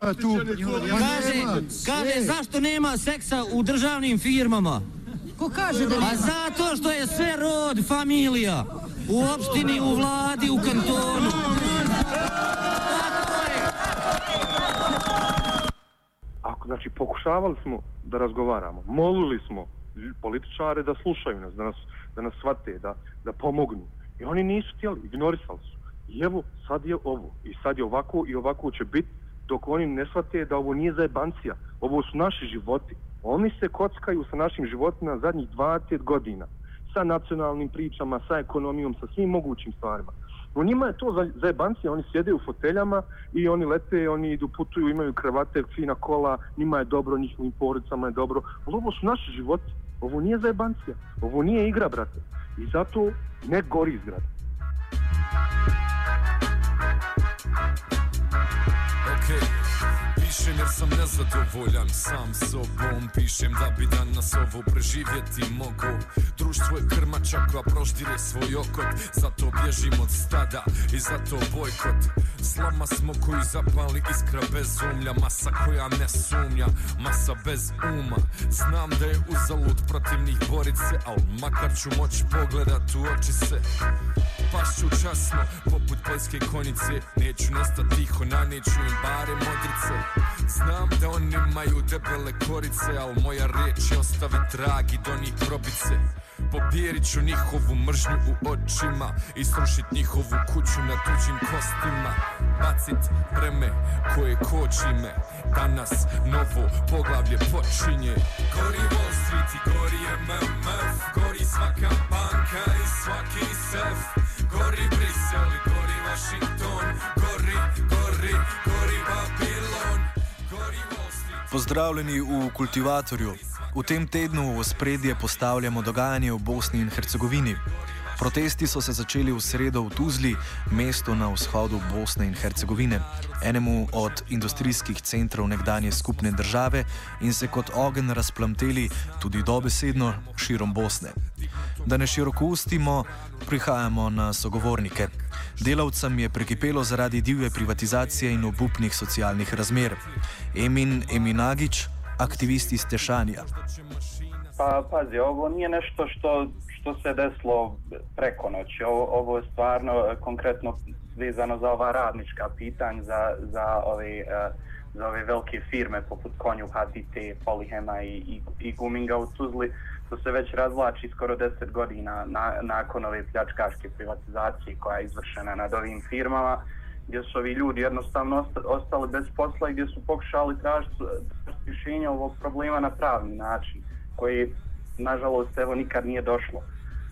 Kaže, kaže, zašto nema seksa u državnim firmama? Ko kaže da Pa zato što je sve rod, familija. U opštini, u vladi, u kantonu. Ako, znači, pokušavali smo da razgovaramo, molili smo političare da slušaju nas, da nas, da nas shvate, da, da pomognu. I oni nisu htjeli, ignorisali su. I evo, sad je ovo. I sad je ovako i ovako će biti dok oni ne shvate da ovo nije zajebancija. Ovo su naši životi. Oni se kockaju sa našim životima zadnjih 20 godina. Sa nacionalnim pričama, sa ekonomijom, sa svim mogućim stvarima. No njima je to za- zajebancija, oni sjede u foteljama i oni lete, oni idu, putuju, imaju kravate, fina kola, njima je dobro, njihovim porodicama je dobro. Ali ovo su naši životi, ovo nije zajebancija, ovo nije igra, brate. I zato ne gori izgrad. Okej, pišem jer sam nezadovoljan sam sobom. Pišem da bi danas ovo preživjeti mogu Društvo je krmača koja proždire svoj okot. Zato bježim od stada i zato bojkot. Slama smo koji zapali iskra bez umlja Masa koja ne sumnja, masa bez uma. Znam da je uzalud protiv njih borit se Al makar ću moć pogledat u oči se. Pašću časno, poput poljske konjice Neću nestat tiho, naneću im bare modrice Znam da oni imaju debele korice Al moja riječ je ostavi trag i do njih probice Pobjerit ću njihovu mržnju u očima I srušit njihovu kuću na tuđim kostima. Bacit breme koje koči me. Danas novo poglavlje počinje. Gori Wall Street i gori MMF Gori svaka banka i svaki sef. Gori Brisel gori Washington Gori, gori, gori Babylon Gori Wall Street Pozdravljeni v Kultivatorju. V tem tednu v spredje postavljamo dogajanje v Bosni in Hercegovini. Protesti so se začeli v sredo v Tuzli, mestu na vzhodu Bosne in Hercegovine, enemu od industrijskih centrov nekdanje skupne države in se kot ogen razplamteli tudi dobesedno širom Bosne. Da ne široko ustimo, prihajamo na sogovornike. Delavcem je prekipelo zaradi divje privatizacije in obupnih socialnih razmer. Emin Eminagič, aktivist iz Tešanja. Pa pazi, ovo nije nešto što, to se desilo preko noći. Ovo, ovo je stvarno e, konkretno vezano za ova radnička pitanja, za, za, ove, e, za ove velike firme poput Konju, HDT, Polihema i, i, i Guminga u Tuzli. To se već razvlači skoro 10 godina na, nakon ove pljačkaške privatizacije koja je izvršena nad ovim firmama gdje su ovi ljudi jednostavno ostali bez posla i gdje su pokušali tražiti rješenje ovog problema na pravni način koji nažalost evo nikad nije došlo.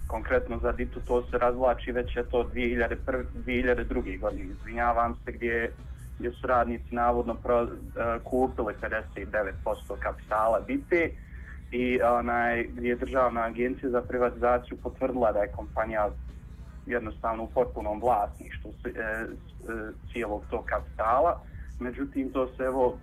Konkretno za Ditu to se razvlači već je to 2001, 2002. godine, izvinjavam se, gdje, gdje su radnici navodno pro, uh, kupili 59% kapitala Dite i onaj, gdje je državna agencija za privatizaciju potvrdila da je kompanija jednostavno u potpunom vlasništvu e, e, cijelog tog kapitala. Međutim, to se evo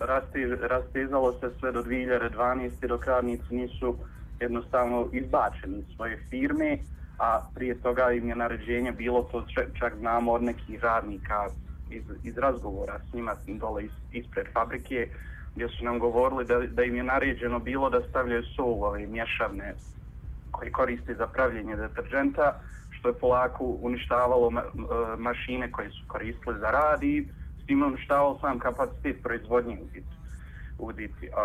raste, rastezalo se sve do 2012. dok radnici nisu jednostavno izbačeni iz svoje firme, a prije toga im je naređenje bilo to čak, znamo od nekih radnika iz, iz razgovora s njima dole is, ispred fabrike gdje su nam govorili da, da im je naređeno bilo da stavljaju sol ove mješavne koji koriste za pravljenje deterđenta, što je polako uništavalo ma, e, mašine koje su koristili za rad i s tim uništavalo sam kapacitet proizvodnje u biti u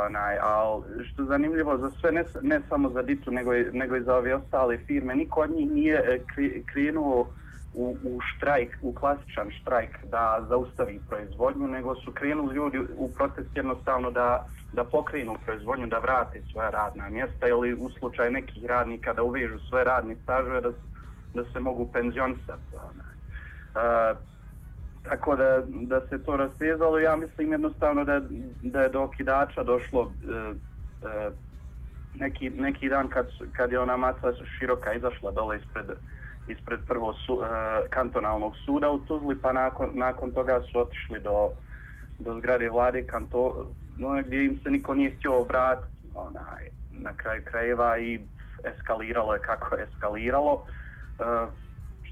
Onaj, al što je zanimljivo za sve, ne, ne samo za Ditu, nego, i- nego i za ove ostale firme, niko od njih nije e, krenuo u, u štrajk, u klasičan štrajk da zaustavi proizvodnju, nego su krenuli ljudi u protest jednostavno da, da pokrenu proizvodnju, da vrate svoja radna mjesta ili u slučaju nekih radnika da uvežu svoje radni stažove da, da se mogu penzionisati. onaj. E, tako da, da se to rastezalo, ja mislim jednostavno da, da je do okidača došlo e, e, neki, neki dan kad, kad je ona maca široka izašla dole ispred, ispred prvo su, e, kantonalnog suda u Tuzli, pa nakon, nakon toga su otišli do, do zgrade vlade kanto, no, gdje im se niko nije htio obratiti onaj, na kraju krajeva i eskaliralo je kako je eskaliralo. E,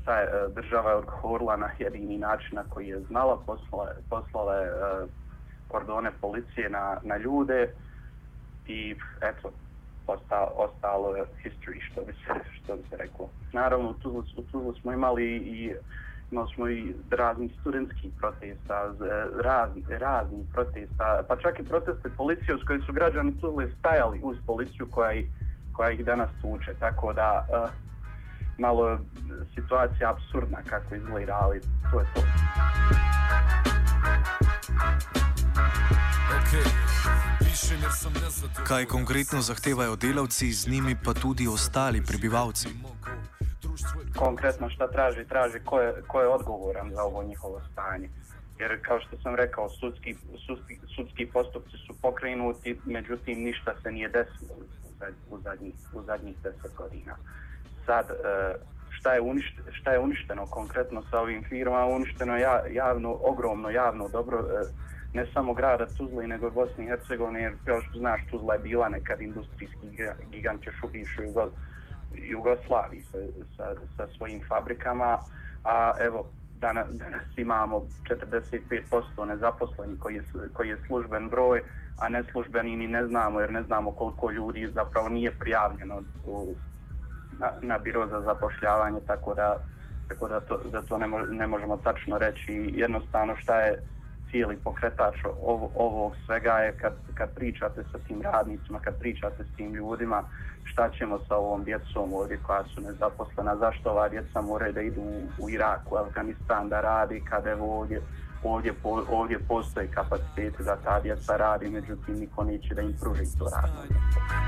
šta je, država je odgovorila na jedini način na koji je znala, poslala, poslala je e, kordone policije na, na ljude i eto, osta, ostalo je history, što bi se, što bi se reklo. Naravno, u Tuzlu, u Tuzlu smo imali i imali smo i razni studentski protesta, e, razni, razni protesta, pa čak i proteste policije uz koje su građani Tuzle stajali uz policiju koja, koja ih danas tuče, tako da uh, malo je situacija absurdna kako izgleda, ali to je to. Kaj konkretno zahtevajo delavci, z njimi pa tudi ostali prebivalci? konkretno šta traži, traži ko je, ko je odgovoran za ovo njihovo stanje. Jer kao što sam rekao, sudski, sudski, sudski postupci su pokrenuti, međutim ništa se nije desilo u, zad, u, zadnjih, u zadnjih deset godina. Sad, e, šta je, unište, šta je uništeno konkretno sa ovim firmama? Uništeno ja, javno, ogromno javno dobro, e, ne samo grada Tuzla, nego i Bosni i Hercegovine, jer kao što znaš, Tuzla je bila nekad industrijski gigant još u bivšoj Jugo- Jugoslaviji sa, sa, sa svojim fabrikama, a evo, danas, danas imamo 45% nezaposlenih koji je, koji je služben broj, a neslužbeni ni ne znamo, jer ne znamo koliko ljudi zapravo nije prijavljeno u, na, na biro za zapošljavanje, tako da, tako da to, da to ne, mo, ne možemo tačno reći. Jednostavno šta je cijeli pokretač ov, ovog svega je kad, kad pričate sa tim radnicima, kad pričate s tim ljudima, šta ćemo sa ovom djecom ovdje koja su nezaposlena, zašto ova djeca moraju da idu u, u Irak, Afganistan da radi, kad evo ovdje, ovdje, po, ovdje postoji kapaciteti da ta djeca radi, međutim niko neće da im pruži to radno.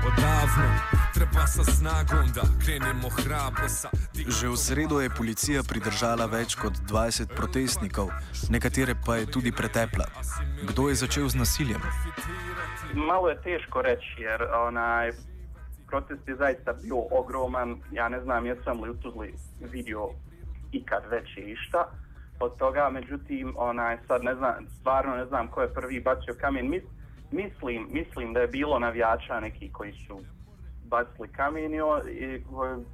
Odavno treba sa snagom da krenemo hrabro sa Že v sredo je policija pridržala več kot 20 protestnikov, nekatere pa je tudi pretepla. Kdo je začel z nasiljem? Malo je teško reći jer onaj protest je zaista bio ogroman. Ja ne znam jesam li u Tuzli vidio ikad veće išta od toga, međutim onaj sad ne znam, stvarno ne znam ko je prvi bacio kamen. Mis, mislim, mislim da je bilo navijača neki koji su bacili kamen i, i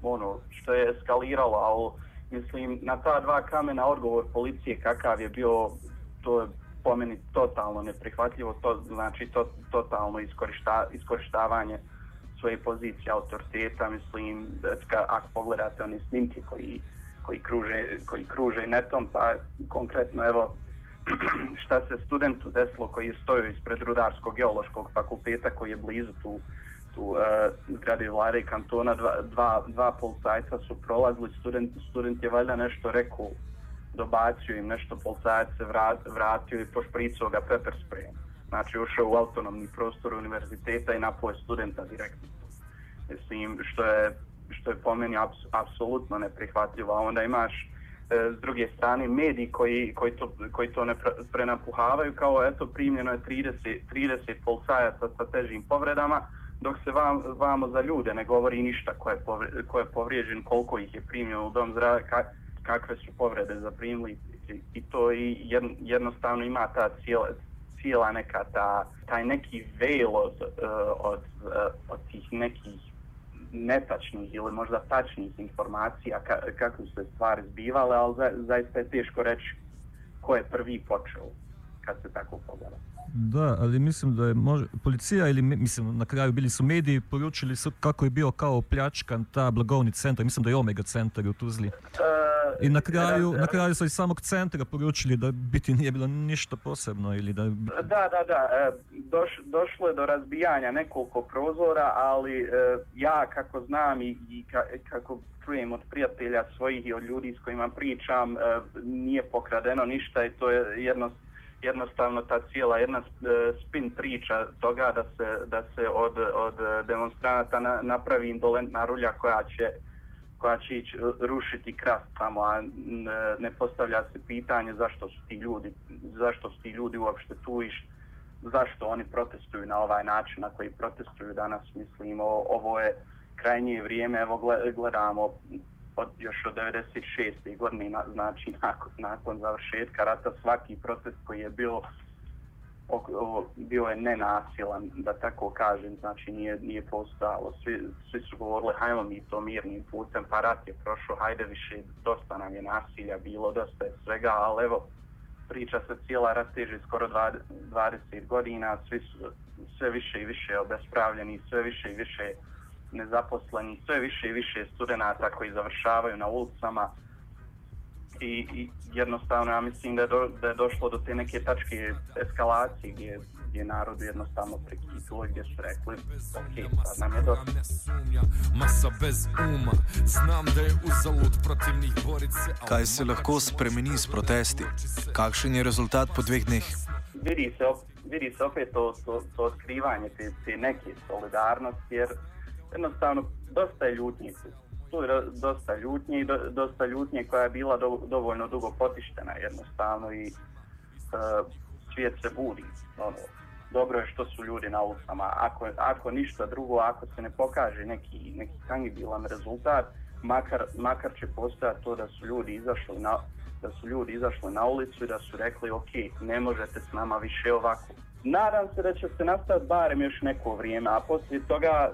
ono što je eskaliralo, ali mislim na ta dva kamena odgovor policije kakav je bio, to je po meni totalno neprihvatljivo, to znači to, totalno iskorišta, iskorištavanje svoje pozicije autoriteta, mislim, da ka, ako pogledate one snimke koji, koji, kruže, koji kruže netom, pa konkretno evo šta se studentu desilo koji je stojio ispred Rudarskog geološkog fakulteta koji je blizu tu tu uh, zgrade vlade i kantona, dva, dva, dva polcajca su prolazili, student, student je valjda nešto rekao, dobacio im nešto, polcajac se vrat, vratio i pošpricao ga pepper spray. Znači ušao u autonomni prostor univerziteta i napoje studenta direktno. Mislim, što je, što je po meni aps, apsolutno neprihvatljivo. A onda imaš e, s druge strane mediji koji, koji to, koji to ne pre- prenapuhavaju kao eto primljeno je 30, 30 policajaca sa težim povredama, dok se vam, vamo za ljude ne govori ništa ko je, povre, ko je povrijeđen, koliko ih je primljeno u dom zdravlja, ka, kakve su povrede zaprimili i, i to i jednostavno ima ta cijela, cijela neka ta, taj neki veil od, uh, od, uh, od tih nekih netačnih ili možda tačnih informacija ka, kako su se stvari zbivale, ali za, zaista je teško reći ko je prvi počeo kad se tako pogleda. Da, ali mislim da je mož... policija ili mi- mislim na kraju bili su mediji poručili su kako je bio kao pljačkan ta blagovni centar, mislim da je Omega centar u Tuzli. E, I na kraju, raz- na kraju su iz samog centra poručili da biti nije bilo ništa posebno ili da... Da, da, da. e, Doš, došlo je do razbijanja nekoliko prozora, ali e, ja kako znam i, i ka, kako čujem od prijatelja svojih i od ljudi s kojima pričam, e, nije pokradeno ništa i to je jedno, jednostavno ta cijela jedna e, spin priča toga da se, da se od, od demonstranata na, napravi indolentna rulja koja će koja će ići e, rušiti krast tamo, a e, ne, postavlja se pitanje zašto su ti ljudi, zašto su ti ljudi uopšte tu i zašto oni protestuju na ovaj način na koji protestuju danas, mislim, o- ovo je krajnje vrijeme, evo gledamo od, još od 96. godine, znači nakon, nakon završetka rata, svaki protest koji je bio bio je nenasilan, da tako kažem, znači nije, nije postalo, Svi, svi su govorili, hajmo mi to mirnim putem, pa rat je prošao, hajde više, dosta nam je nasilja bilo, dosta je svega, ali evo, priča se cijela rasteže skoro 20, 20 godina, svi su sve više i više obespravljeni, sve više i više nezaposleni, sve više i više studenta koji završavaju na ulicama, i, i jednostavno ja mislim da je, do, da je došlo do te neke tačke eskalacije gdje, gdje narod jednostavno prekituo gdje su rekli ok, sad nam je dosta. Masa bez uma, znam da je uzalud protivnih borit se Kaj se lahko spremeni s protesti? Kakšen je rezultat po dveh dneh? Vidi se, vidi se opet to, to, to otkrivanje te, te neke solidarnosti jer jednostavno dosta je ljutnje tu. Je dosta ljutnje i do, dosta ljutnje koja je bila do, dovoljno dugo potištena jednostavno i uh, svijet se budi. Ono, dobro je što su ljudi na ulicama. Ako, ako ništa drugo, ako se ne pokaže neki, neki tangibilan rezultat, makar, makar će postojati to da su ljudi izašli na da su ljudi izašli na ulicu i da su rekli ok, ne možete s nama više ovako. Nadam se da će se nastaviti barem još neko vrijeme, a poslije toga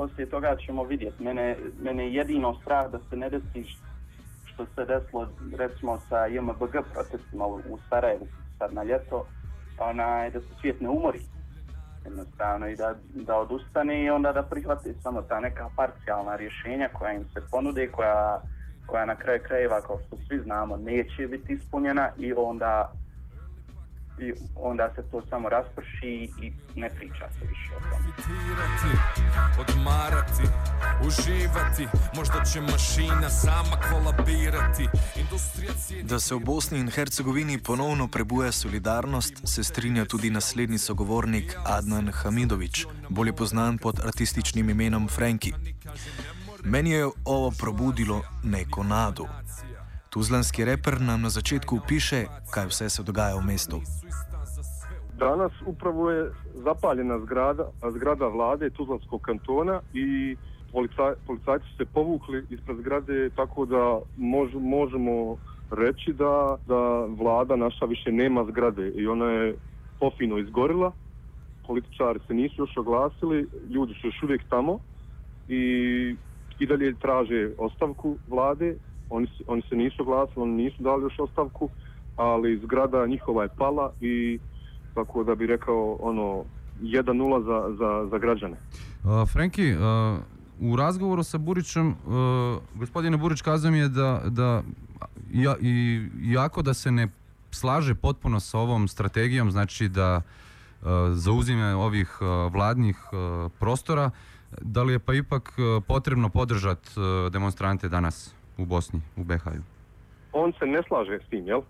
poslije toga ćemo vidjeti. Mene, mene je jedino strah da se ne desi što se desilo recimo sa JMBG protestima u, u Sarajevu sad na ljeto, pa onaj, da se svijet ne umori jednostavno i da, da odustane i onda da prihvati samo ta neka parcijalna rješenja koja im se ponude, koja, koja na kraju krajeva, kao što svi znamo, neće biti ispunjena i onda i onda se to samo rasprši i ne priča se više o tome. odmarati, uživati, možda će mašina sama kolabirati. Da se v Bosni in Hercegovini ponovno prebuja solidarnost, se strinja tudi naslednji sogovornik Adnan Hamidovič, bolje poznan pod artističnim imenom Franki. Meni je ovo probudilo neko nadu. Tuzlanski reper nam na začetku piše, kaj vse se dogaja v mestu. Danas upravo je zapaljena zgrada, zgrada vlade Tuzlanskog kantona i policaj, policajci su se povukli ispred zgrade tako da mož, možemo reći da, da vlada naša više nema zgrade i ona je pofino izgorila. Političari se nisu još oglasili, ljudi su još uvijek tamo i, i dalje traže ostavku vlade. Oni, oni se nisu glasili, oni nisu dali još ostavku, ali zgrada njihova je pala i tako da bi rekao ono 1-0 za, za, za građane. Uh, Frenki, uh, u razgovoru sa Burićem, uh, gospodine Burić kazao mi je da, da ja, i, jako da se ne slaže potpuno sa ovom strategijom, znači da uh, zauzime ovih uh, vladnih uh, prostora, da li je pa ipak uh, potrebno podržati uh, demonstrante danas u Bosni, u Behaju? On se ne slaže s tim, jel?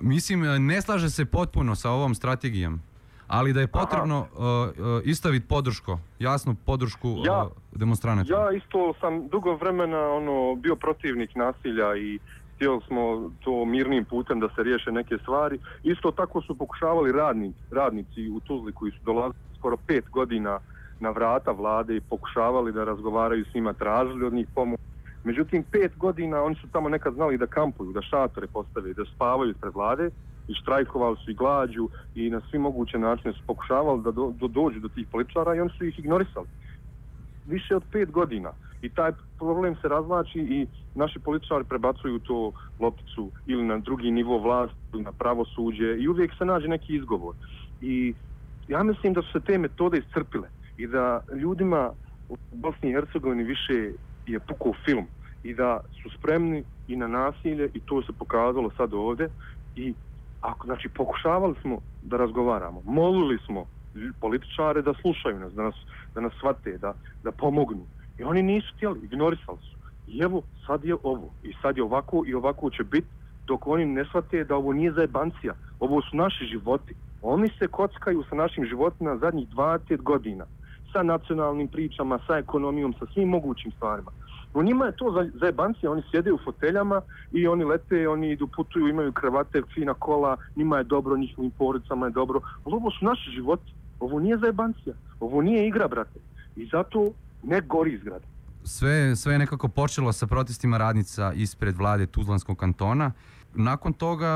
Mislim, uh, ne slaže se potpuno sa ovom strategijom, ali da je potrebno uh, uh, istaviti podrško, jasnu podršku uh, Ja- demonstranata. Ja isto sam dugo vremena ono bio protivnik nasilja i htjeli smo to mirnim putem da se riješe neke stvari. Isto tako su pokušavali radni, radnici u Tuzli koji su dolazili skoro pet godina na vrata vlade i pokušavali da razgovaraju s njima, tražili od njih pomoć. Međutim, pet godina oni su tamo nekad znali da kampuju, da šatore postave, da spavaju ispred vlade i štrajkovali su i glađu i na svi moguće načine su pokušavali da do, do, dođu do tih političara i oni su ih ignorisali više od pet godina. I taj problem se razvlači i naši političari prebacuju to lopticu ili na drugi nivo vlasti, ili na pravosuđe i uvijek se nađe neki izgovor. I ja mislim da su se te metode iscrpile i da ljudima u Bosni i Hercegovini više je pukao film i da su spremni i na nasilje i to se pokazalo sad ovde i ako, znači, pokušavali smo da razgovaramo, molili smo političare da slušaju nas, da nas, da nas shvate, da, da pomognu. I oni nisu htjeli, ignorisali su. I evo, sad je ovo. I sad je ovako i ovako će biti dok oni ne shvate da ovo nije zajebancija. Ovo su naši životi. Oni se kockaju sa našim životima zadnjih 20 godina. Sa nacionalnim pričama, sa ekonomijom, sa svim mogućim stvarima. No njima je to za- za zajebancija, oni sjede u foteljama i oni lete, oni idu, putuju, imaju kravate, fina kola, njima je dobro, njihovim porodicama je dobro. Ali ovo su naši životi. Ovo nije za jebancija, Ovo nije igra, brate. I zato ne gori izgrada. sve, sve je nekako počelo sa protestima radnica ispred vlade Tuzlanskog kantona. Nakon toga,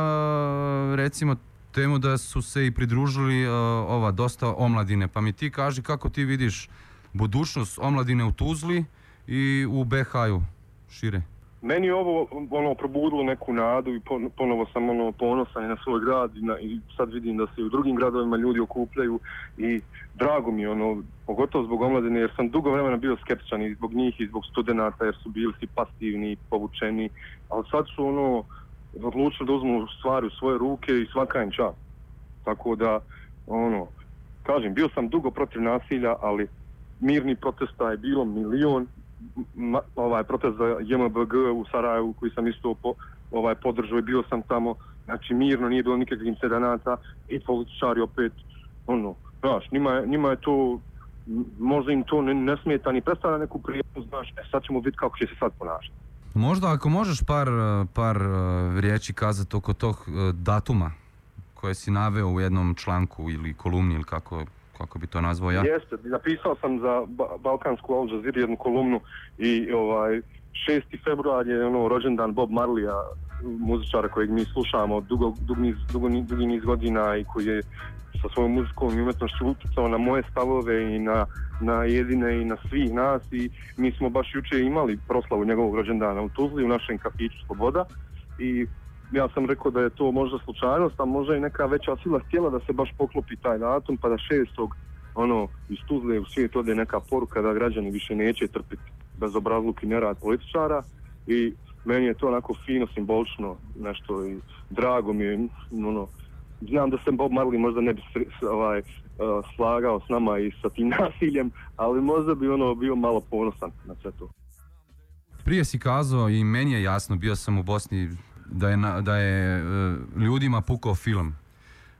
recimo, temu da su se i pridružili uh, ova dosta omladine. Pa mi ti kaži kako ti vidiš budućnost omladine u Tuzli i u BH-u šire. Meni je ovo ono probudilo neku nadu i ponovo sam ono ponosan na svoj grad i, na, i sad vidim da se i u drugim gradovima ljudi okupljaju i drago mi je ono pogotovo zbog omladine jer sam dugo vremena bio skeptičan i zbog njih i zbog studenata jer su bili si pasivni, povučeni, ali sad su ono odlučili da uzmu stvari u svoje ruke i svaka im čast. Tako da ono kažem bio sam dugo protiv nasilja, ali mirni protesta je bilo milion ma, ovaj protest za JMBG u Sarajevu koji sam isto po, ovaj podržao i bio sam tamo. Znači mirno nije bilo nikakvih incidenata. I političari opet ono znaš njima je, njima je to možda im to ne, ne smeta ni predstavlja neku prijetnu, znaš. E sad ćemo vidjeti kako će se sad ponašati. Možda ako možeš par, e, par e, riječi kazati oko tog e, datuma koje si naveo u jednom članku ili kolumni ili kako, kako bi to nazvao ja. Jeste, napisao sam za ba Balkansku Al Jazeera jednu kolumnu i ovaj 6. februar je ono rođendan Bob Marleya, muzičara kojeg mi slušamo dugo, dugo, niz, dugo, dugi niz godina i koji je sa svojom muzikom i umetnošću utjecao na moje stavove i na, na jedine i na svih nas i mi smo baš juče imali proslavu njegovog rođendana u Tuzli u našem kafiću Sloboda i ja sam rekao da je to možda slučajnost, a možda i neka veća sila htjela da se baš poklopi taj datum, pa da šestog ono, iz Tuzle u svijet ode neka poruka da građani više neće trpiti bezobrazluk i nerad političara i meni je to onako fino, simbolično nešto i drago mi je, ono, znam da se Bob Marley možda ne bi ovaj, uh, slagao s nama i sa tim nasiljem, ali možda bi ono bio malo ponosan na sve to. Prije si kazao i meni je jasno, bio sam u Bosni, da je, na, da je e, ljudima pukao film.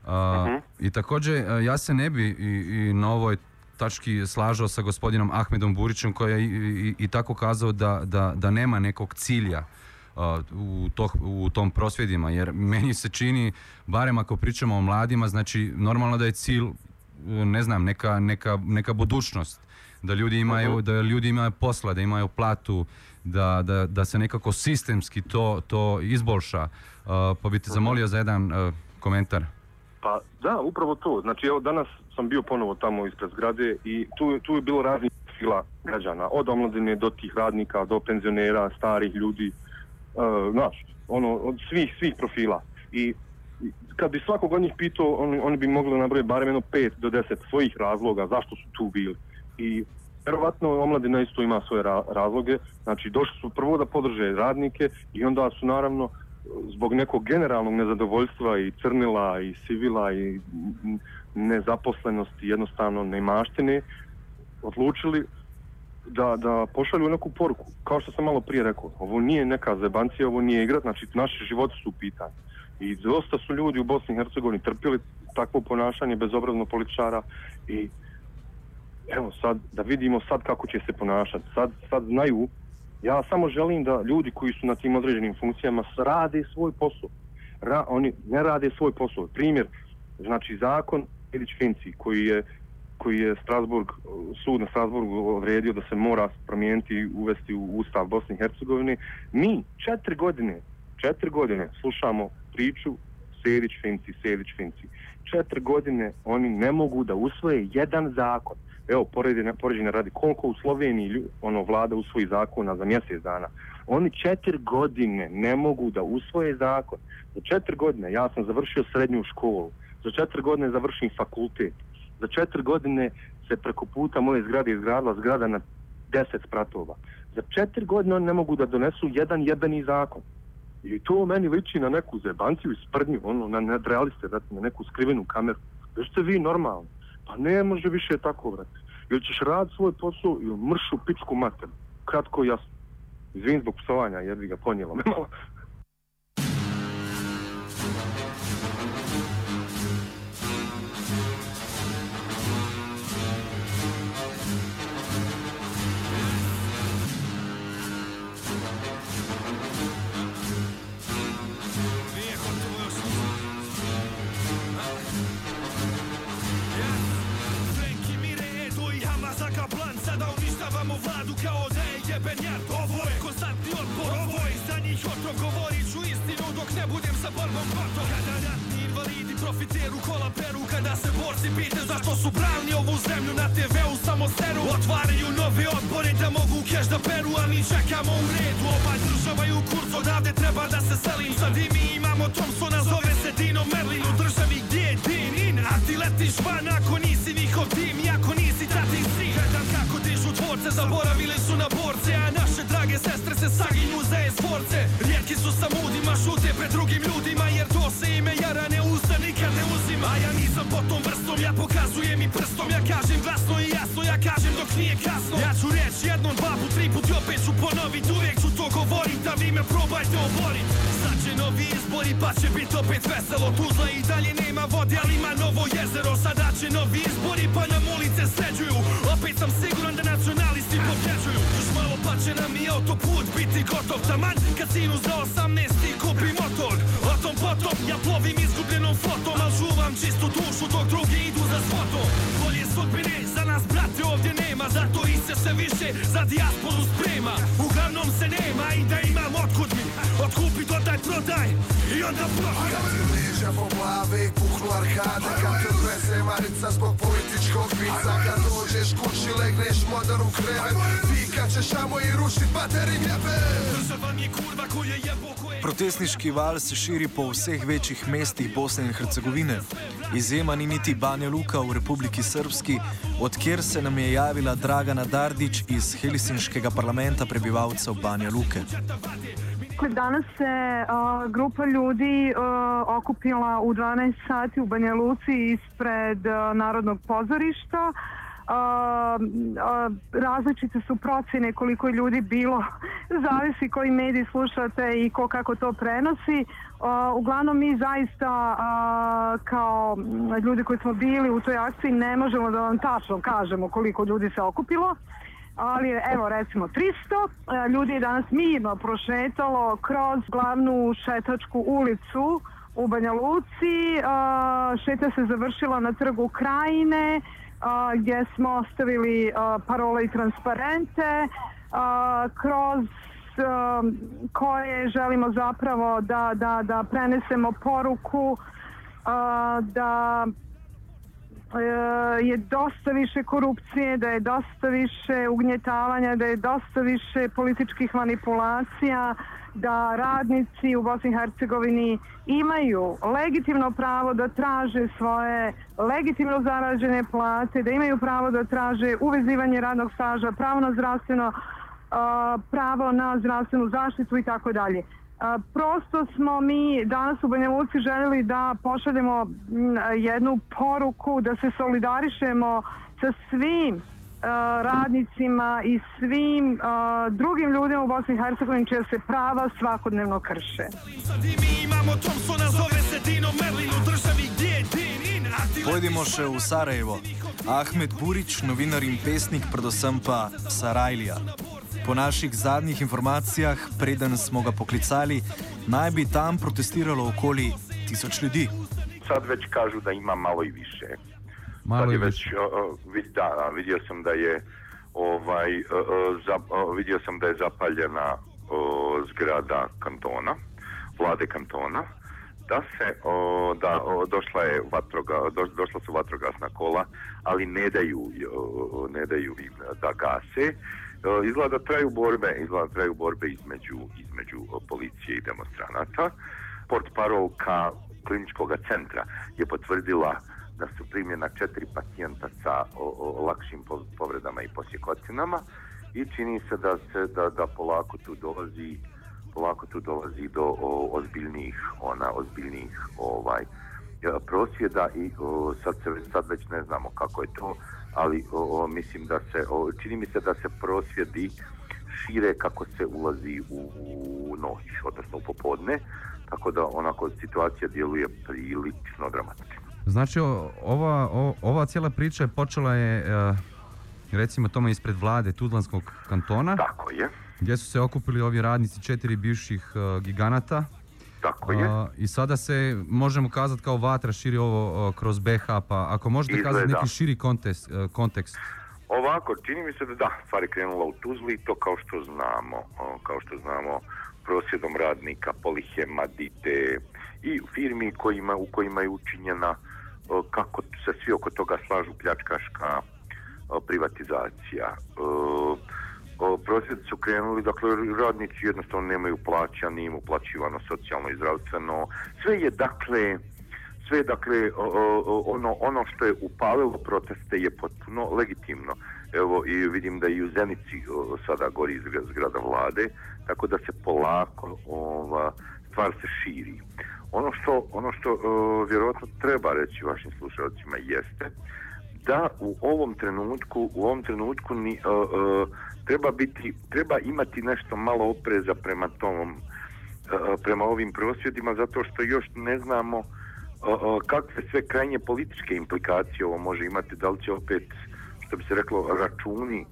A, I također, e, ja se ne bi i, i na ovoj tački slažao sa gospodinom Ahmedom Burićem koji je i, i, i tako kazao da, da, da nema nekog cilja a, u, to, u tom prosvjedima, jer meni se čini, barem ako pričamo o mladima, znači normalno da je cilj, ne znam, neka, neka, neka budućnost, da ljudi imaju, da ljudi imaju posla, da imaju platu, da, da, da se nekako sistemski to, to izbolša. A, pa bi te zamolio za jedan e, komentar. Pa da, upravo to. Znači evo danas sam bio ponovo tamo ispred zgrade i tu, tu je bilo raznih profila građana. Od omladine do tih radnika, do penzionera, starih ljudi. Uh, znaš, ono, od svih, svih profila. I kad bi svakog od njih pitao, oni, oni bi mogli nabrojati barem jedno 5 do 10 svojih razloga zašto su tu bili. I Verovatno omladina isto ima svoje ra razloge, znači došli su prvo da podrže radnike i onda su naravno zbog nekog generalnog nezadovoljstva i crnila i sivila i nezaposlenosti jednostavno neimaštine odlučili da, da pošalju neku poruku. Kao što sam malo prije rekao, ovo nije neka zebancija, ovo nije igra, znači naši životi su u pitanju. I dosta su ljudi u Bosni i Hercegovini trpili takvo ponašanje bezobrazno političara i evo sad, da vidimo sad kako će se ponašati. Sad, sad znaju, ja samo želim da ljudi koji su na tim određenim funkcijama rade svoj posao. Ra, oni ne rade svoj posao. Primjer, znači zakon Edić Finci koji je koji je Strasburg, sud na Strasburgu odredio da se mora promijeniti i uvesti u Ustav Bosne i Hercegovine. Mi četiri godine, četiri godine slušamo priču Sedić Finci, Sedić Finci. Četiri godine oni ne mogu da usvoje jedan zakon. Evo, poređenja, poređenja radi koliko u Sloveniji ono, vlada usvoji zakona za mjesec dana. Oni četiri godine ne mogu da usvoje zakon. Za četiri godine ja sam završio srednju školu. Za četiri godine završim fakultet. Za četiri godine se preko puta moje zgrade izgradila zgrada na 10 spratova. Za četiri godine oni ne mogu da donesu jedan jebeni zakon. I to meni liči na neku zebanciju i sprdnju, ono, na nadrealiste, na neku skrivenu kameru. Već ste vi normalni. Pa ne može više tako, vrati. Ili ćeš rad svoj posao ili mršu pičku mater. Kratko jasno. Izvin zbog psovanja, jer bi ga ponijelo me malo. Plan Sada uništavamo vladu kao da je jeben jad. Ovo je konstantni otpor Ovo je za njih otrov. Govorit ću istinu dok ne budem sa borbom gotov. Kada ratni invalidi profiteru kola peru Kada se borci pite zašto su branili ovu zemlju Na TV-u samo seru Otvaraju nove odbore da mogu keš da peru A mi čekamo u redu. Ova država je u kurcu odavde treba da se selim. Sad i mi imamo Thompsona zove se Dino Merlin. U državi gdje je din in A ti letiš van ako nisi njihov tim. I ako nisi borce Zaboravili su na borce A naše drage sestre se saginju za esforce Rijetki su sa mudima Šute pred drugim ljudima Jer to se ime jara ne usta nikad ne uzima. A ja nisam po tom vrstom Ja pokazujem i prstom. Ja kažem glasno i jasno Ja kažem dok nije kasno. Ja ću reći jednom, dva put, tri put I opet ću ponovit Uvijek ću probajte oborit. Sad će novi izbori pa će bit opet veselo. Tuzla i dalje nema vode ali ima novo jezero. Sada će novi izbori pa nam ulice sređuju. Opet sam siguran da nacionalisti pobjeđuju Još malo pa će nam i autoput biti gotov. Taman kad sinu za 18 kupi motor. O tom potom ja plovim izgubljenom flotom Al čuvam čistu dušu dok drugi idu za svotom Bolje sudbine za nas brate ovdje nema. Zato i se više za dijasporu sprema. Uglavnom se nema i da imam otkud mi Otkupi dodaj prodaj. I onda profi Kad ti liže po glavi, puknu arkade. Kad te odveze marica zbog političkog vica. Kad dođeš kući, legneš modar u krevet. Pikat ćeš amo i rušit bateri jebe Država mi je kurva koja jebo koje Protestniški val se širi po vseh večjih mestih Bosne in Hercegovine. Izjema ni niti Banja Luka v Republiki Srpski, odkjer se nam je javila Dragana Dardić iz Helsinškega parlamenta prebivalcev Banja Luke. Dakle, danas se a, grupa ljudi a, okupila u 12 sati u Banja Luci ispred a, Narodnog pozorišta. A, a, različite su procjene koliko je ljudi bilo, zavisi koji mediji slušate i ko kako to prenosi. A, uglavnom mi zaista a, kao ljudi koji smo bili u toj akciji ne možemo da vam tačno kažemo koliko ljudi se okupilo ali evo recimo 300 e, ljudi je danas mirno prošetalo kroz glavnu šetačku ulicu u Banja Luci. E, šeta se završila na trgu Krajine e, gdje smo ostavili parole i transparente kroz koje želimo zapravo da, da, da prenesemo poruku da E, je dosta više korupcije, da je dosta više ugnjetavanja, da je dosta više političkih manipulacija, da radnici u Bosni i Hercegovini imaju legitimno pravo da traže svoje legitimno zarađene plate, da imaju pravo da traže uvezivanje radnog staža, pravo na zdravstveno, e, pravo na zdravstvenu zaštitu i tako dalje. Prosto smo mi danas u Banja Luci željeli da pošaljemo jednu poruku, da se solidarišemo sa svim radnicima i svim drugim ljudima u Bosni i Hercegovini čija se prava svakodnevno krše. Se u Pojdimo še v Sarajevo. Ahmed Burić, novinar in pesnik, predvsem pa Sarajlija. Po naših zadnjih informacijah, preden smo ga poklicali, naj bi tam protestiralo okoli tisoč ljudi. Sad već kažu da ima malo i više. Malo Sad je već, o, vid, da, vidio sam da je ovaj, o, o, za, o, vidio sam da je zapaljena o, zgrada kantona, vlade kantona, da se, o, da, o, došla je vatroga, do, došla su vatrogasna kola, ali ne daju, o, ne daju im da gase. E, izgleda traju borbe, izgleda traju borbe između, između e, policije i demonstranata. Port parolka kliničkog centra je potvrdila da su primljena četiri pacijenta sa o, o, lakšim povredama i posjekotinama i čini se da se da, da polako tu dolazi polako tu dolazi do o, ozbiljnih ona ozbiljnih ovaj e, prosvjeda i o, sad se sad već ne znamo kako je to ali o, o, mislim da se o, čini mi se da se prosvjedi šire kako se ulazi u, u noć odnosno u popodne tako da onako situacija djeluje prilično dramatično Znači, o- ova, o- ova cijela priča je počela je, e, recimo tome, ispred vlade Tudlanskog kantona. Tako je. Gdje su se okupili ovi radnici četiri bivših e, giganata. Tako je. A, I sada se, možemo kazati kao vatra širi ovo o, kroz BH, pa ako možete kazati Izgleda. neki širi kontekst, e, kontekst. Ovako, čini mi se da da, stvar je krenula u Tuzli, to kao što znamo, o, kao što znamo, prosvjedom radnika, Polihema, Dite i firmi kojima, u kojima je učinjena, o, kako se svi oko toga slažu, pljačkaška privatizacija. O, Prosvjed su krenuli, dakle, radnici jednostavno nemaju plaća, nije im uplaćivano socijalno i zdravstveno. Sve je, dakle, sve dakle ono ono što je upalilo proteste je potpuno legitimno. Evo i vidim da i u Zenici sada gori zgrada vlade, tako da se polako ova stvar se širi. Ono što ono što vjerojatno treba reći vašim slušalcima jeste da u ovom trenutku u ovom trenutku ni, uh, uh, treba biti treba imati nešto malo opreza prema tom uh, prema ovim prosvjedima zato što još ne znamo uh, uh, kakve sve krajnje političke implikacije ovo može imati, da li će opet, što bi se reklo, računi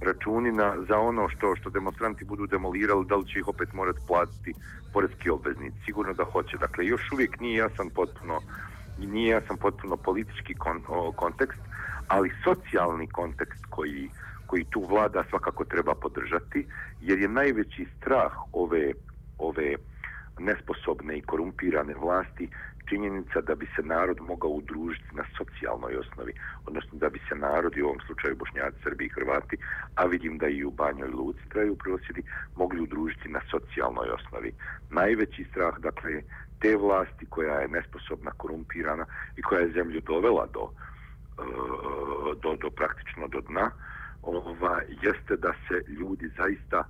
računi na, za ono što što demonstranti budu demolirali, da li će ih opet morati platiti poreski obveznici. Sigurno da hoće. Dakle, još uvijek nije jasan potpuno nije jasan potpuno politički kon, o, kontekst, ali socijalni kontekst koji, koji tu vlada svakako treba podržati, jer je najveći strah ove, ove nesposobne i korumpirane vlasti činjenica da bi se narod mogao udružiti na socijalnoj osnovi, odnosno da bi se narod, i u ovom slučaju Bošnjaci, Srbi i Hrvati, a vidim da i u Banjoj Luci traju prosjedi, mogli udružiti na socijalnoj osnovi. Najveći strah, dakle, te vlasti koja je nesposobna, korumpirana i koja je zemlju dovela do, do, do praktično do dna, ova, jeste da se ljudi zaista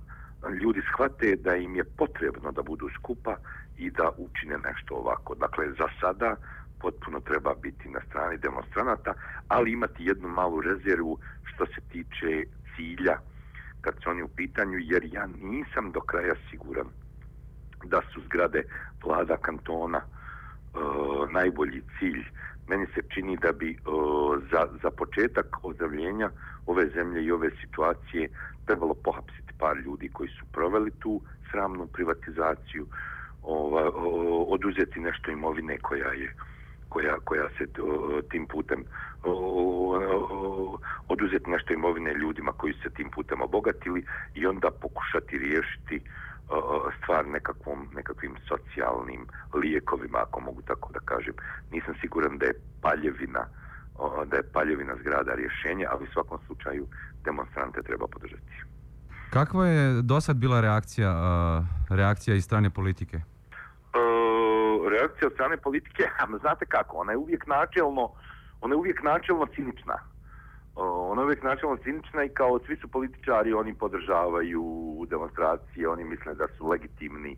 ljudi shvate da im je potrebno da budu skupa i da učine nešto ovako. Dakle, za sada potpuno treba biti na strani demonstranata, ali imati jednu malu rezervu što se tiče cilja kad su oni u pitanju, jer ja nisam do kraja siguran da su zgrade vlada kantona e, najbolji cilj. Meni se čini da bi o, za, za početak ozdravljenja ove zemlje i ove situacije trebalo pohapsiti par ljudi koji su proveli tu sramnu privatizaciju, ova, o, oduzeti nešto imovine koja je koja, koja se o, tim putem o, o, oduzeti nešto imovine ljudima koji su se tim putem obogatili i onda pokušati riješiti o, stvar nekakvom, nekakvim socijalnim lijekovima, ako mogu tako da kažem. Nisam siguran da je paljevina da je paljevina zgrada rješenja, ali u svakom slučaju demonstrante treba podržati. Kakva je do sad bila reakcija, reakcija iz strane politike? Reakcija od strane politike, znate kako, ona je uvijek načelno, ona je uvijek načelno cinična. Ona je uvijek načelno cinična i kao svi su političari, oni podržavaju demonstracije, oni misle da su legitimni,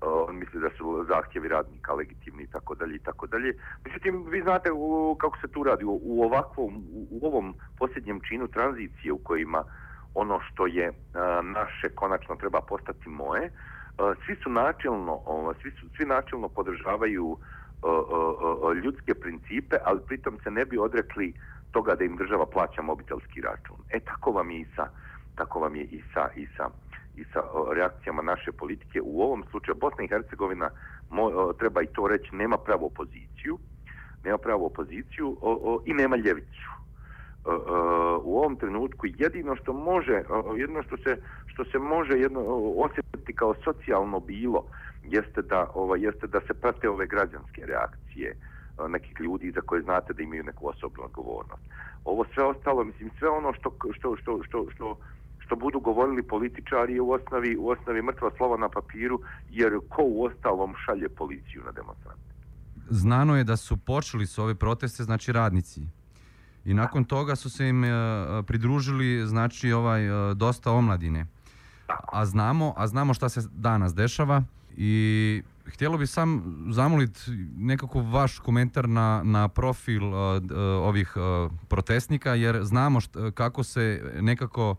on oni misle da su zahtjevi radnika legitimni i tako dalje i tako dalje. Međutim, vi znate u, kako se tu radi u, u ovakvom, u, u ovom posljednjem činu tranzicije u kojima ono što je a, naše konačno treba postati moje, a, svi su načelno, o, svi, su, svi načelno podržavaju a, a, a, ljudske principe, ali pritom se ne bi odrekli toga da im država plaća mobitelski račun. E tako vam je i sa, tako vam je i sa, i sa, i sa o, reakcijama naše politike. U ovom slučaju Bosna i Hercegovina, mo, o, treba i to reći, nema pravu opoziciju, nema pravu opoziciju o, o, i nema ljevicu. O, o, u ovom trenutku jedino što može o, jedino što se što se može jedno osjetiti kao socijalno bilo jeste da ova jeste da se prate ove građanske reakcije uh, nekih ljudi za koje znate da imaju neku osobnu odgovornost. Ovo sve ostalo, mislim sve ono što što što što što što budu govorili političari je u osnovi u osnovi mrtva slova na papiru jer ko u ostalom šalje policiju na demonstrante. Znano je da su počeli su ove proteste, znači radnici. I nakon toga su se im e, pridružili znači ovaj e, dosta omladine. A znamo, a znamo šta se danas dešava i htjelo bi sam zamoliti nekako vaš komentar na, na profil uh, uh ovih uh, protestnika jer znamo št- uh, kako se nekako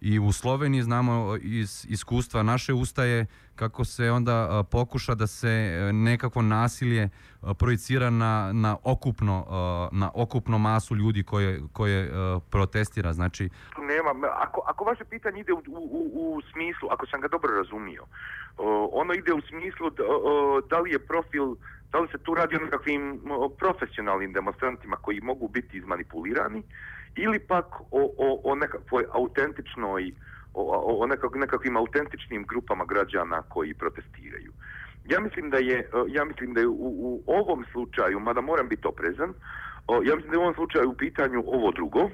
i u Sloveniji znamo uh, iz iskustva naše ustaje kako se onda uh, pokuša da se nekako nasilje uh, projicira na, na okupno uh, na okupno masu ljudi koje, koje protestira. Znači, nema, ako, ako vaše pitanje ide u, u, u, u smislu, ako sam ga dobro razumio, uh, ono ide u smislu da, o, da li je profil, da li se tu radi o nekakvim profesionalnim demonstrantima koji mogu biti izmanipulirani ili pak o, o, o nekakvoj autentičnoj, o, o, nekak, nekakvim autentičnim grupama građana koji protestiraju. Ja mislim da je, ja mislim da je u, u ovom slučaju, mada moram biti oprezan, ja mislim da je u ovom slučaju u pitanju ovo drugo,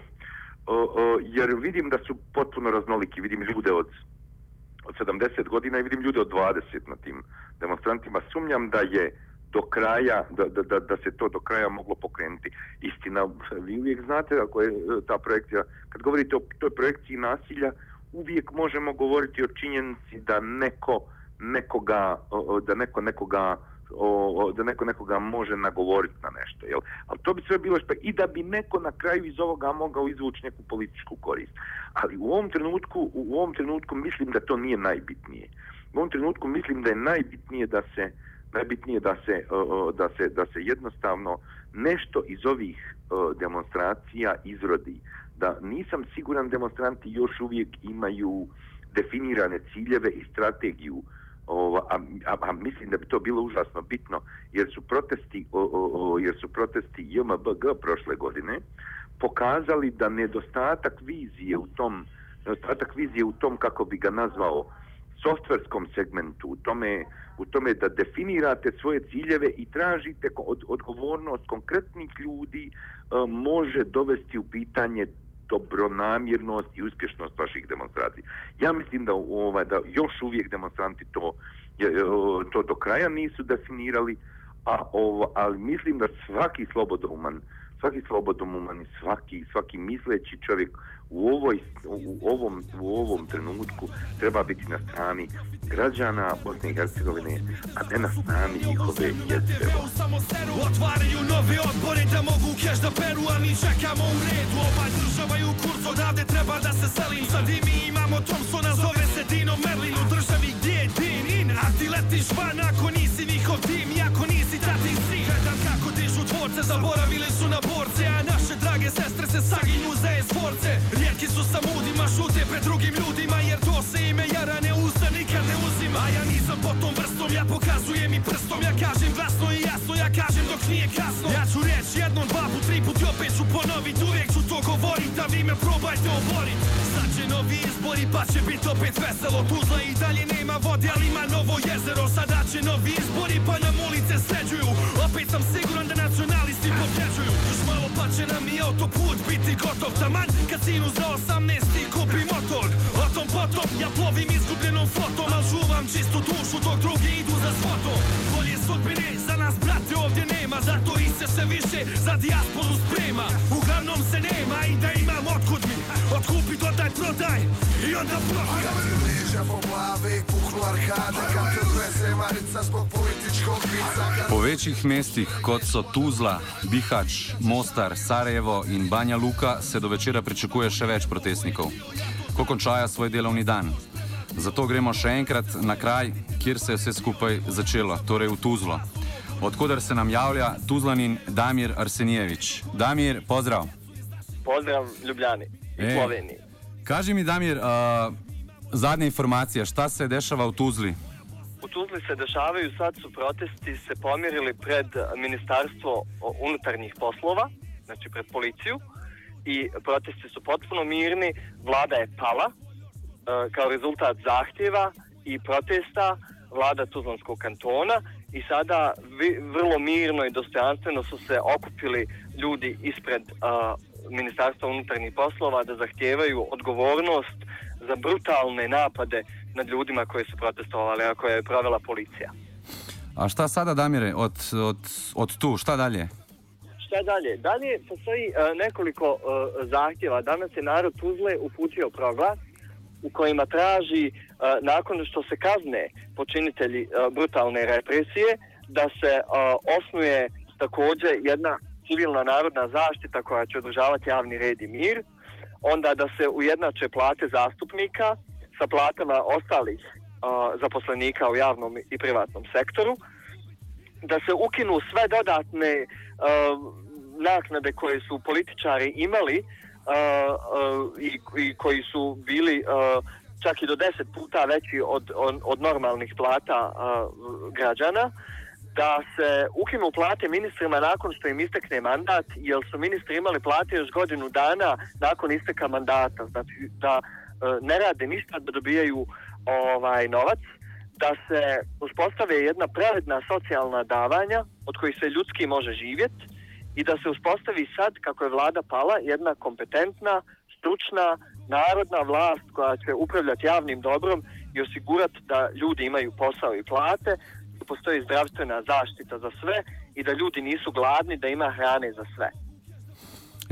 jer vidim da su potpuno raznoliki, vidim ljude od od 70 godina i vidim ljude od 20 na tim demonstrantima. Sumnjam da je do kraja, da, da, da, da se to do kraja moglo pokrenuti. Istina, vi uvijek znate ako je e, ta projekcija, kad govorite o toj projekciji nasilja, uvijek možemo govoriti o činjenici da neko nekoga, da neko nekoga o, o, da neko nekoga može nagovoriti na nešto, jel? Ali to bi sve bilo špe... i da bi neko na kraju iz ovoga mogao izvući neku političku korist. Ali u ovom trenutku, u ovom trenutku mislim da to nije najbitnije. U ovom trenutku mislim da je najbitnije da se najbitnije da se da se da se jednostavno nešto iz ovih demonstracija izrodi. Da nisam siguran demonstranti još uvijek imaju definirane ciljeve i strategiju Ova, a, a, a mislim da bi to bilo užasno bitno jer su protesti o, o, o, jer su protesti JMBG prošle godine pokazali da nedostatak vizije u tom nedostatak vizije u tom kako bi ga nazvao softverskom segmentu, u tome, u tome da definirate svoje ciljeve i tražite od, odgovornost konkretnih ljudi e, može dovesti u pitanje dobronamjernost i uspješnost vaših demonstracija. Ja mislim da ovaj da još uvijek demonstranti to e, to do kraja nisu definirali, a ovo, ali mislim da svaki slobodoman, svaki slobodoman i svaki svaki misleći čovjek u ovoj u ovom u ovom trenutku treba biti na strani građana Bosne i Hercegovine, a ne na strani njihove jezde. Otvaraju novi odbori da mogu keš da peru A mi čekamo u redu Ovaj državaju kurs odavde treba da se selim. Za dimi mi imamo Thompsona zove se Dino Merlin. U državi gdje je din in. A ti letiš van ako nisi njihov tim. I ako nisi tati si Gledam kako dižu tvorce, Zaboravili su na borce A naše drage sestre se saginju za esforce. Rijetki su sa mudima Šute pred drugim ljudima Jer to se ime jara ne usta nikad ne uzima. A ja nisam po tom vrstom Ja pokazujem i prstom. Ja kažem glasno i jasno Ja kažem dok nije kasno. Ja ću reći jednom, dva me probajte oborit. Sad će novi izbori pa će bit opet veselo. Tuzla i dalje nema vode ali ima novo jezero. Sada će novi izbori pa nam ulice sređuju. Opet sam siguran da nacionalisti pobjeđuju. Pa će nam i autoput biti gotov Taman kad sinu za 18 kupi motor. O tom potom ja plovim izgubljenom flotom Al čuvam čistu dušu dok drugi idu za svotom Bolje sudbine za nas brate ovdje nema. Zato i se sve više za dijasporu sprema. Uglavnom se nema i da imam otkud mi. Otkupi dodaj prodaj i onda prohaj Liže po glavi, puknu arkade Kad te odveze Marica zbog političkog vica. Kad Po večjih mestih, kot so Tuzla, Bihać, Mostar, Sarajevo in Banja Luka, se do večera pričakuje še več protestnikov, ko končajo svoj delovni dan. Zato gremo še enkrat na kraj, kjer se je vse skupaj začelo, torej v Tuzlo. Odkudar se nam javlja Tuzlanin Damir Arsenijevič. Damir, pozdrav! Pozdrav Ljubljani i E. Sloveniji. Kaži mi, Damir, uh, zadnja informacija, šta se dešava u Tuzli? U Tuzli se dešavaju, sad su protesti se pomirili pred Ministarstvo unutarnjih poslova, znači pred policiju, i protesti su potpuno mirni, vlada je pala e, kao rezultat zahtjeva i protesta vlada Tuzlanskog kantona i sada vi, vrlo mirno i dostojanstveno su se okupili ljudi ispred a, Ministarstva unutarnjih poslova da zahtijevaju odgovornost za brutalne napade nad ljudima koji su protestovali, a koje je provela policija. A šta sada, Damire, od, od, od tu, šta dalje? Šta dalje? Dalje postoji e, nekoliko e, zahtjeva. Danas je narod Tuzle uputio proglas u kojima traži e, nakon što se kazne počinitelji e, brutalne represije da se e, osnuje također jedna civilna narodna zaštita koja će održavati javni red i mir, onda da se ujednače plate zastupnika sa platama ostalih e, zaposlenika u javnom i privatnom sektoru, da se ukinu sve dodatne uh, naknade koje su političari imali uh, uh, i, i koji su bili uh, čak i do deset puta veći od, od, od normalnih plata uh, građana, da se ukinu plate ministrima nakon što im istekne mandat, jer su ministri imali plate još godinu dana nakon isteka mandata. Znači da uh, ne rade ništa da dobijaju ovaj novac, da se uspostave jedna pravedna socijalna davanja od kojih se ljudski može živjeti i da se uspostavi sad, kako je vlada pala, jedna kompetentna, stručna, narodna vlast koja će upravljati javnim dobrom i osigurati da ljudi imaju posao i plate, da postoji zdravstvena zaštita za sve i da ljudi nisu gladni, da ima hrane za sve.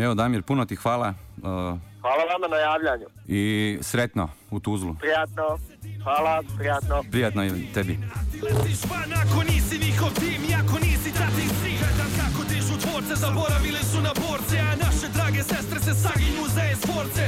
Evo Damir, puno ti hvala uh, Hvala vama na javljanju. i sretno u Tuzlu. Prijatno. Hvala, prijatno. Prijatno i tebi. Letiš van ako nisi njihov tim i ako nisi tatin si Gledam kako dižu dvorce, zaboravili su na borce A naše drage sestre se saginju za e-sporce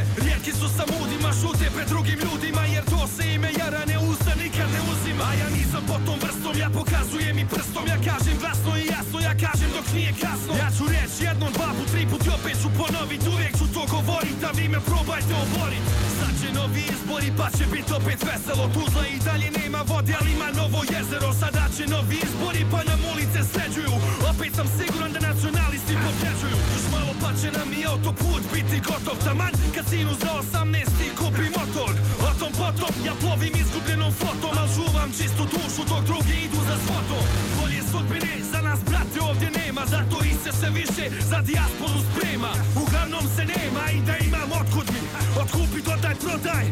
me probajte oborit. Sad će novi izbori, pa će bit opet veselo. Tuzla i dalje nema vode, ali ima novo jezero. Sada će novi izbori, pa nam ulice sređuju. Opet sam siguran da nacionalisti pobjeđuju Još malo pa će nam i autoput biti gotov. Taman kad sinu za 18 kupi motor. O tom potom ja plovim izgubljenom flotom Al čuvam čistu dušu dok drugi idu za svotom Bolje sudbine za nas brate ovdje nema Zato i se sve više za dijasporu sprema Uglavnom se nema i da imam otkud mi Otkupi dodaj prodaj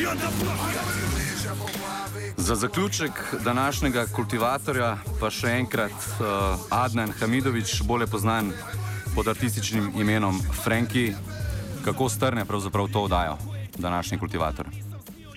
i onda Za zaključek današnjega kultivatorja pa še enkrat uh, Adnan Hamidovič, bolje poznan pod artističnim imenom Franki. Kako strne pravzaprav to odajo današnji kultivator?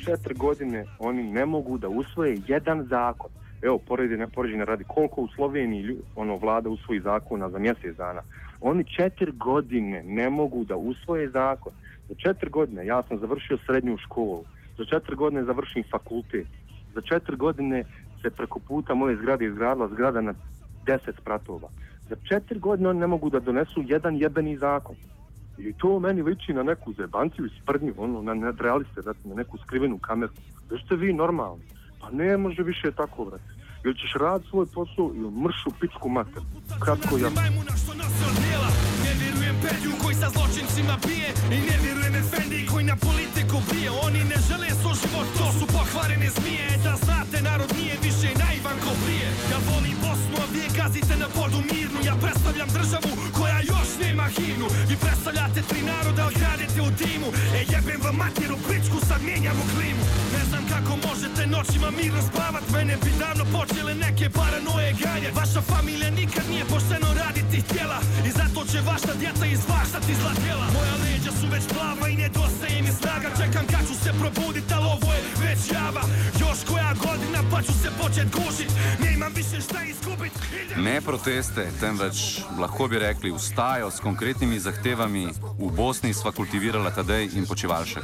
četiri godine oni ne mogu da usvoje jedan zakon. Evo, poređenja, poređenja radi koliko u Sloveniji ono, vlada usvoji zakona za mjesec dana. Oni četiri godine ne mogu da usvoje zakon. Za četiri godine ja sam završio srednju školu. Za četiri godine završim fakultet. Za četiri godine se preko puta moje zgrade izgradila zgrada na deset spratova. Za četiri godine oni ne mogu da donesu jedan jebeni zakon. I to meni liči na neku zebanciju i sprdnju, ono, na nadrealiste, na neku skrivenu kameru. Da ste vi normalni? Pa ne može više tako, brate. Ili ćeš rad svoj posao ili mršu pičku mater. Kratko ja. majmuna što Ne vjerujem Pedju koji sa zločincima bije. I ne vjerujem Efendi koji na politiku bije. Oni ne žele svoj život, to su pokvarene zmije. E da znate, narod nije više naivan ko prije. Ja volim Bosnu, a vi je gazite na podu mirnu. Ja predstavljam državu koja još nema himnu. Vi predstavljate tri naroda, ali kradete u timu. E jebem vam materu pičku, sad mijenjamo klimu. Ne znam kako možete noćima mirno spavat. Mene bi davno počele neke paranoje ganjat Vaša familija nikad nije pošteno raditi htjela. I zato će vaša djeca izvaštati zla djela. Moja leđa su već plava i nedostaje mi snaga. Čekam kad ću se probudit, ali ovo je već java. Još koja godina pa ću se počet gušit. Nemam više šta izgubit. Ne proteste, temveč lahko bi rekli vstajo s konkretnimi zahtevami. V Bosni sva kultivirala Tadej in Počivalšek.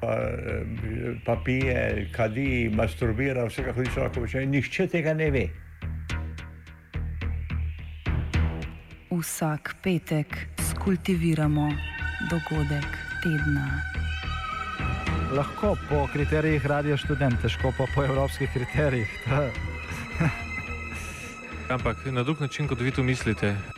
Pa, eh, pa pije, kadi, masturbira, vse kako ti človek počne. Nihče tega ne ve. Vsak petek skultiviramo dogodek tedna. Lahko po kriterijih radio študent, težko pa po evropskih kriterijih. Ampak na drug način, kot vi to mislite.